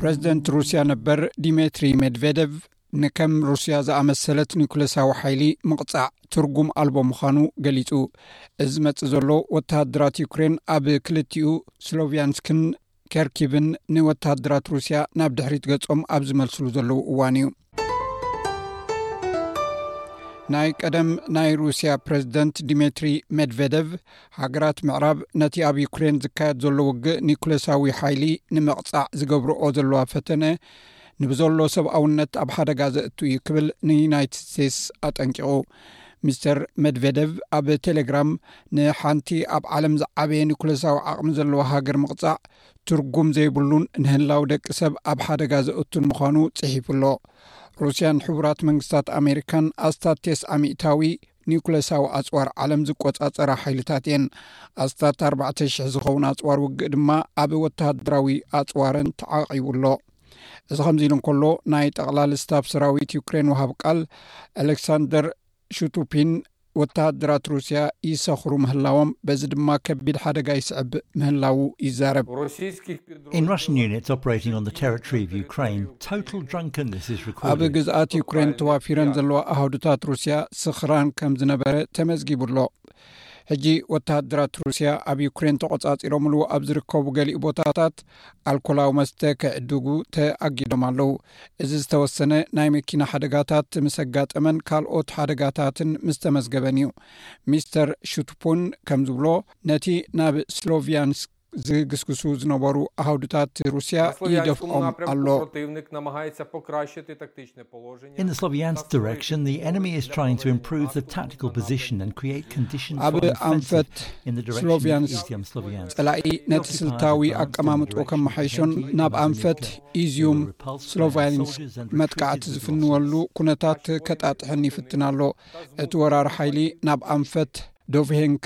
ፕረዚደንት ሩስያ ነበር ዲሜትሪ ሜድቨደቭ ንከም ሩስያ ዝኣመሰለት ኒኩለሳዊ ሓይሊ ምቕፃዕ ትርጉም ኣልቦ ምዃኑ ገሊፁ እዚ መፅእ ዘሎ ወተሃደራት ዩክሬን ኣብ ክልቲኡ ስሎቭያንስክን ከርኪብን ንወተሃደራት ሩስያ ናብ ድሕሪት ገጾም ኣብ ዝመልስሉ ዘለዉ እዋን እዩ ናይ ቀደም ናይ ሩስያ ፕረዚደንት ዲሜትሪ ሜድቨደቭ ሃገራት ምዕራብ ነቲ ኣብ ዩክሬን ዝካየድ ዘሎ ውግእ ኒኩሌሳዊ ሓይሊ ንምቕጻዕ ዝገብርኦ ዘለዋ ፈተነ ንብዘሎ ሰብኣውነት ኣብ ሓደጋ ዘእቱ እዩ ክብል ንዩናይትድ ስቴትስ ኣጠንቂቑ ሚስተር መድቨደቭ ኣብ ቴሌግራም ንሓንቲ ኣብ ዓለም ዝዓበየ ኒኩለሳዊ ዓቕሚ ዘለዎ ሃገር ምቕፃዕ ትርጉም ዘይብሉን ንህላው ደቂ ሰብ ኣብ ሓደጋ ዘእቱን ምዃኑ ፅሒፉ ኣሎ ሩስያን ሕቡራት መንግስታት ኣሜሪካን ኣስታት ቴስዓ ሚእታዊ ኒኩለሳዊ ኣፅዋር ዓለም ዝቆፃፀራ ሓይልታት እየን ኣስታት ኣርባዕተ ሽሕ ዝኸውን ኣፅዋር ውግእ ድማ ኣብ ወተሃደራዊ ኣፅዋረን ተዓቂቡ ኣሎ እዚ ከምዚ ኢሉ እንከሎ ናይ ጠቕላሊ ስታፍ ሰራዊት ዩክሬን ውሃብ ቃል ኣሌክሳንደር ሹቱፒን ወተሃደራት ሩስያ ይሰኽሩ ምህላዎም በዚ ድማ ከቢድ ሓደጋ ይስዕብ ምህላዉ ይዛረብ ኣብ ግዝኣት ዩክሬን ተዋፊረን ዘለዋ ኣሃዱታት ሩስያ ስኽራን ከም ዝነበረ ተመዝጊቡ ኣሎ ሕጂ ወተሃደራት ሩስያ ኣብ ዩክሬን ተቆፃፂሮምሉ ኣብ ዝርከቡ ገሊኡ ቦታታት ኣልኮላዊ መስተ ከዕድጉ ተኣጊዶም ኣለው። እዚ ዝተወሰነ ናይ መኪና ሓደጋታት ምስ ኣጋጠመን ካልኦት ሓደጋታትን ምስ ተመዝገበን እዩ። ሚስተር ሹቱፑን ከም ዝብሎ ነቲ ናብ ስሎቪያንስክ ዝግስግሱ ዝነበሩ ኣሃውድታት ሩስያ ይደፍኦም ኣሎ። ኣብ ኣንፈት ስሎቭያንስክ ጸላኢ ነቲ ስልታዊ ኣቀማምጦ ከመሓይሾን ናብ ኣንፈት ኢዝዩም ስሎቭያንስ መጥቃዕቲ ዝፍንወሉ ኩነታት ከጣጥሕን ይፍትን ኣሎ እቲ ወራር ሓይሊ ናብ ኣንፈት ዶቭሄንክ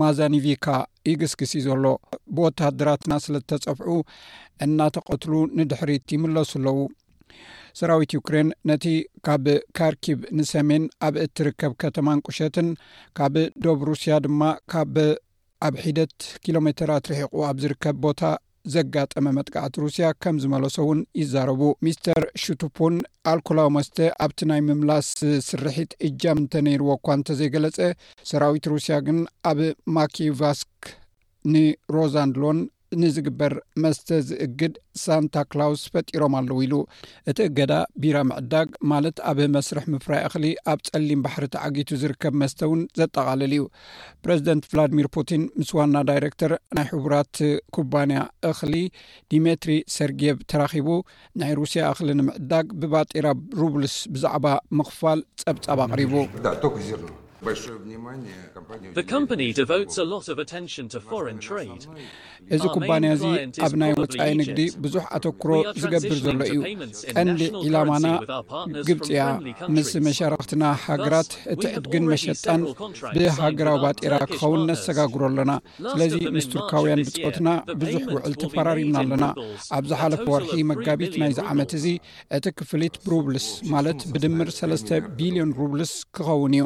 ማዛኒቪካ ይግስግስ እዩ ዘሎ ብወተሃደራትና ስለ ዝተፀፍዑ እናተቐትሉ ንድሕሪት ይምለሱ ኣለዉ ሰራዊት ዩክሬን ነቲ ካብ ካርኪብ ንሰሜን ኣብ እትርከብ ከተማን ቁሸትን ካብ ዶብ ሩስያ ድማ ካብ ኣብ ሒደት ኪሎ ሜተራት ርሒቑ ኣብ ዝርከብ ቦታ ዘጋጠመ መጥቃዕቲ ሩስያ ከም ዝመለሶ እውን ይዛረቡ ሚስተር ሽቱፑን ኣልኮላዊ መስተ ኣብቲ ናይ ምምላስ ስርሒት እጃም እንተነይርዎ እኳ እንተዘይገለፀ ሰራዊት ሩስያ ግን ኣብ ማኪቫስክ ንሮዛንድሎን ንዝግበር መስተ ዝእግድ ሳንታ ክላውስ ፈጢሮም ኣለዉ ኢሉ እቲ እገዳ ቢራ ምዕዳግ ማለት ኣብ መስርሕ ምፍራይ እኽሊ ኣብ ፀሊም ባሕሪ ተዓጊቱ ዝርከብ መስተ እውን ዘጠቓልል እዩ ፕረዚደንት ቭላድሚር ፑቲን ምስ ዋና ዳይረክተር ናይ ሕቡራት ኩባንያ እኽሊ ዲሜትሪ ሰርጌቭ ተራኺቡ ናይ ሩስያ እኽሊ ንምዕዳግ ብባጢራ ሩብልስ ብዛዕባ ምኽፋል ጸብጻብ ኣቕሪቡ እዚ ኩባንያ እዚ ኣብ ናይ ወፃኢ ንግዲ ብዙሕ ኣተክሮ ዝገብር ዘሎ እዩ ቀንዲ ዒላማና ግብፂ እያ ምስ መሻርክትና ሃገራት እቲ ዕድግን መሸጣን ብሃገራዊ ባጤራ ክኸውን ነሰጋግሮ ኣለና ስለዚ ምስ ቱርካውያን ብፆትና ብዙሕ ውዕል ተፈራሪምና ኣለና ኣብ ዝሓለፈ ወርሒ መጋቢት ናይ ዝዓመት እዚ እቲ ክፍሊት ብሩብልስ ማለት ብድምር ሰለስተ ቢልዮን ሩብልስ ክኸውን እዩ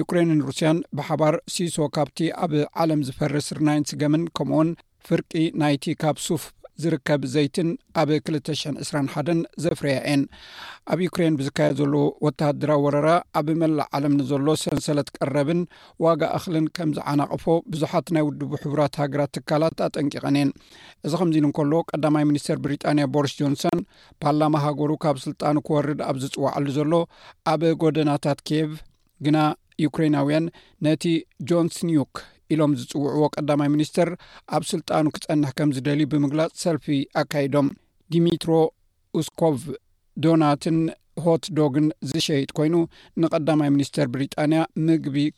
ዩክሬንን ሩስያን ብሓባር ሲሶ ካብቲ ኣብ ዓለም ዝፈሪ ስርናይን ስገምን ከምኡውን ፍርቂ ናይቲ ካብ ሱፍ ዝርከብ ዘይትን ኣብ 221 ዘፍረያ እየን ኣብ ዩክሬን ብዝካየድ ዘሎ ወተሃደራዊ ወረራ ኣብ መላእ ዓለም ንዘሎ ሰንሰለት ቀረብን ዋጋ እኽልን ከም ዝዓናቕፎ ብዙሓት ናይ ውድቡ ሕቡራት ሃገራት ትካላት ኣጠንቂቐን እየን እዚ ከምዚ ንከሎ ቀዳማይ ሚኒስትር ብሪጣንያ ቦሪስ ጆንሰን ፓርላማ ሃገሩ ካብ ስልጣኑ ክወርድ ኣብ ዝፅዋዓሉ ዘሎ ኣብ ጎደናታት ኬቭ ግና ዩክሬናውያን ነቲ ጆንስኒዩክ ኢሎም ዝፅውዕዎ ቀዳማይ ሚኒስትር ኣብ ስልጣኑ ክፀንሕ ከም ዝደልዩ ብምግላፅ ሰልፊ ኣካይዶም ዲሚትሮ ኡስኮቭ ዶናትን ሆት ዶግን ዝሸይጥ ኮይኑ ንቀዳማይ ሚኒስተር ብሪጣንያ ምግቢ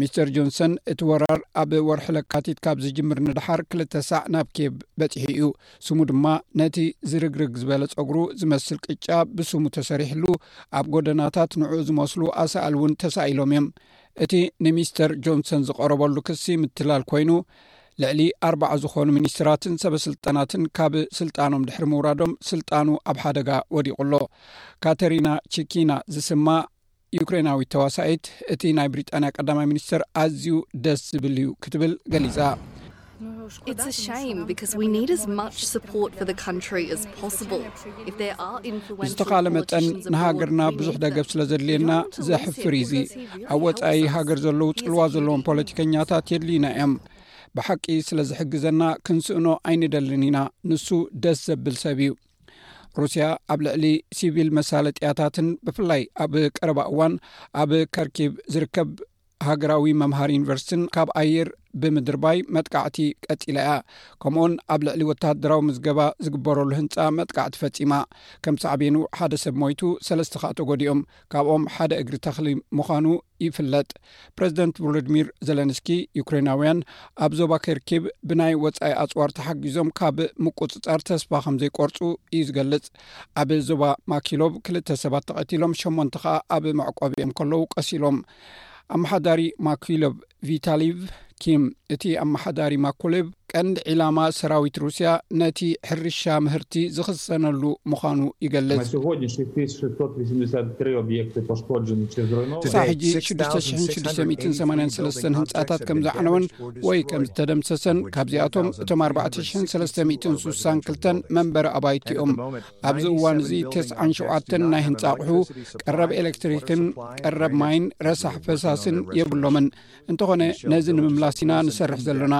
ሚስተር ጆንሰን እቲ ወራር ኣብ ወርሒ ለካቲት ካብ ዝጅምር ንደሓር ክልተ ሳዕ ናብ ኬብ በፂሑ እዩ ስሙ ድማ ነቲ ዝርግርግ ዝበለ ፀጉሩ ዝመስል ቅጫ ብስሙ ተሰሪሕሉ ኣብ ጎደናታት ንዑ ዝመስሉ ኣሰኣል እውን ተሳኢሎም እዮም እቲ ንሚስተር ጆንሰን ዝቐረበሉ ክሲ ምትላል ኮይኑ ልዕሊ ኣርባዓ ዝኾኑ ሚኒስትራትን ሰበስልጣናትን ካብ ስልጣኖም ድሕሪ ምውራዶም ስልጣኑ ኣብ ሓደጋ ወዲቑ ኣሎ ካተሪና ቺኪና ዝስማ ዩክሬናዊት ተዋሳኢት እቲ ናይ ብሪጣንያ ቀዳማይ ሚኒስትር ኣዝዩ ደስ ዝብል እዩ ክትብል ገሊጻ። ብዝተኻለ መጠን ንሃገርና ብዙሕ ደገፍ ስለ ዘድልየና ዘሕፍር እዩ እዚ ኣብ ወፃኢ ሃገር ዘለዉ ፅልዋ ዘለዎም ፖለቲከኛታት የድልዩና እዮም ብሓቂ ስለ ዝሕግዘና ክንስእኖ ኣይንደልን ኢና ንሱ ደስ ዘብል ሰብ እዩ ሩስያ ኣብ ልዕሊ ሲቪል መሳለጥያታትን ብፍላይ ኣብ ቀረባ እዋን ኣብ ከርኪብ ዝርከብ ሃገራዊ መምሃሪ ዩኒቨርሲቲን ካብ ኣየር ብምድርባይ መጥቃዕቲ ቀፂላ እያ ከምኡኡን ኣብ ልዕሊ ወተሃደራዊ ምዝገባ ዝግበረሉ ህንፃ መጥቃዕቲ ፈፂማ ከም ሳዕቤኑ ሓደ ሰብ ሞይቱ ሰለስተ ካኣ ተጎዲኦም ካብኦም ሓደ እግሪ ተኽሊ ምዃኑ ይፍለጥ። ፕረዚደንት ቮሎድሚር ዘለንስኪ ዩክሬናውያን ኣብ ዞባ ኬርኪብ ብናይ ወፃኢ ኣፅዋር ተሓጊዞም ካብ ምቁፅፃር ተስፋ ከም ዘይቆርፁ እዩ ዝገልፅ። ኣብ ዞባ ማኪሎቭ ክልተ ሰባት ተቐቲሎም ሸሞንተ ከኣ ኣብ መዕቆቢ እዮም ከለዉ ቀሲሎም። ኣመሓዳሪ ማኪሎቭ ቪታሊቭ ኪም እቲ ኣመሓዳሪ ማኮሌቭ ቀንዲ ዒላማ ሰራዊት ሩስያ ነቲ ሕርሻ ምህርቲ ዝኽሰነሉ ምዃኑ ይገልጽ ክሳዕ ሕጂ 6683 ህንፃታት ከም ዝዓነወን ወይ ከም ዝተደምሰሰን ካብዚኣቶም እቶም 4362 መንበሪ ኣባይቲ እዮም ኣብዚ እዋን እዚ ተስዓን ሸውዓተን ናይ ህንፃ ኣቑሑ ቀረብ ኤሌክትሪክን ቀረብ ማይን ረሳሕ ፈሳስን የብሎምን እንተኾነ ነዚ ንምምላስ ኢና ንሰርሕ ዘሎና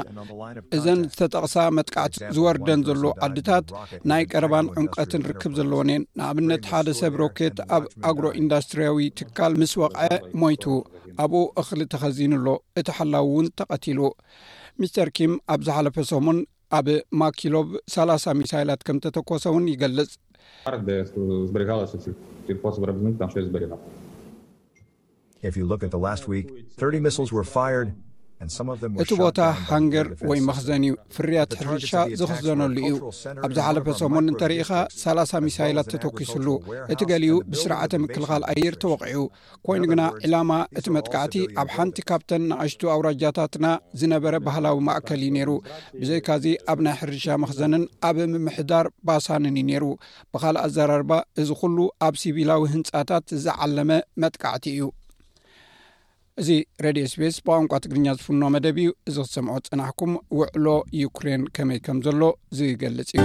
እዘን ዝተጠቕሳ መጥቃዕቲ ዝወርደን ዘሎ ዓድታት ናይ ቀረባን ዕምቀትን ርክብ ዘለዎን እየን ንኣብነት ሓደ ሰብ ሮኬት ኣብ ኣግሮ ኢንዳስትርያዊ ትካል ምስ ወቕዐ ሞይቱ ኣብኡ እኽሊ ተኸዚኑ ኣሎ እቲ ሓላው እውን ተቐቲሉ ሚስተር ኪም ኣብ ዝሓለፈ ሰሙን ኣብ ማኪሎቭ ሰላሳ ሚሳይላት ከም እተተኮሰ እውን ይገልጽ። እቲ ቦታ ሃንገር ወይ መኽዘን እዩ፣ ፍርያት ሕርሻ ዝኽዘነሉ እዩ። ኣብ ዝሓለፈ ሰሙን እንተርኢኻ ሰላሳ ሚሳይላት ተተኪሱሉ፣ እቲ ገሊኡ ብስርዓተ ምክልኻል ኣየር ተወቒዑ። ኮይኑ ግና ዒላማ እቲ መጥቃዕቲ ኣብ ሓንቲ ካብተን ንኣሽቱ ኣውራጃታትና ዝነበረ ባህላዊ ማእከል እዩ ነይሩ ብዘይካዚ ኣብ ናይ ሕርሻ መክዘንን ኣብ ምምሕዳር ባሳንን እዩ ነይሩ ብካልእ ኣዘራርባ እዚ ኩሉ ኣብ ሲቪላዊ ህንፃታት ዝዓለመ መጥቃዕቲ እዩ እዚ ሬድዮ ስፔስ ብቋንቋ ትግርኛ ዝፍኖ መደብ እዩ እዚ ክሰምዖ ዝፀናሕኩም ውዕሎ ዩክሬን ከመይ ከም ዘሎ ዝገልፅ እዩ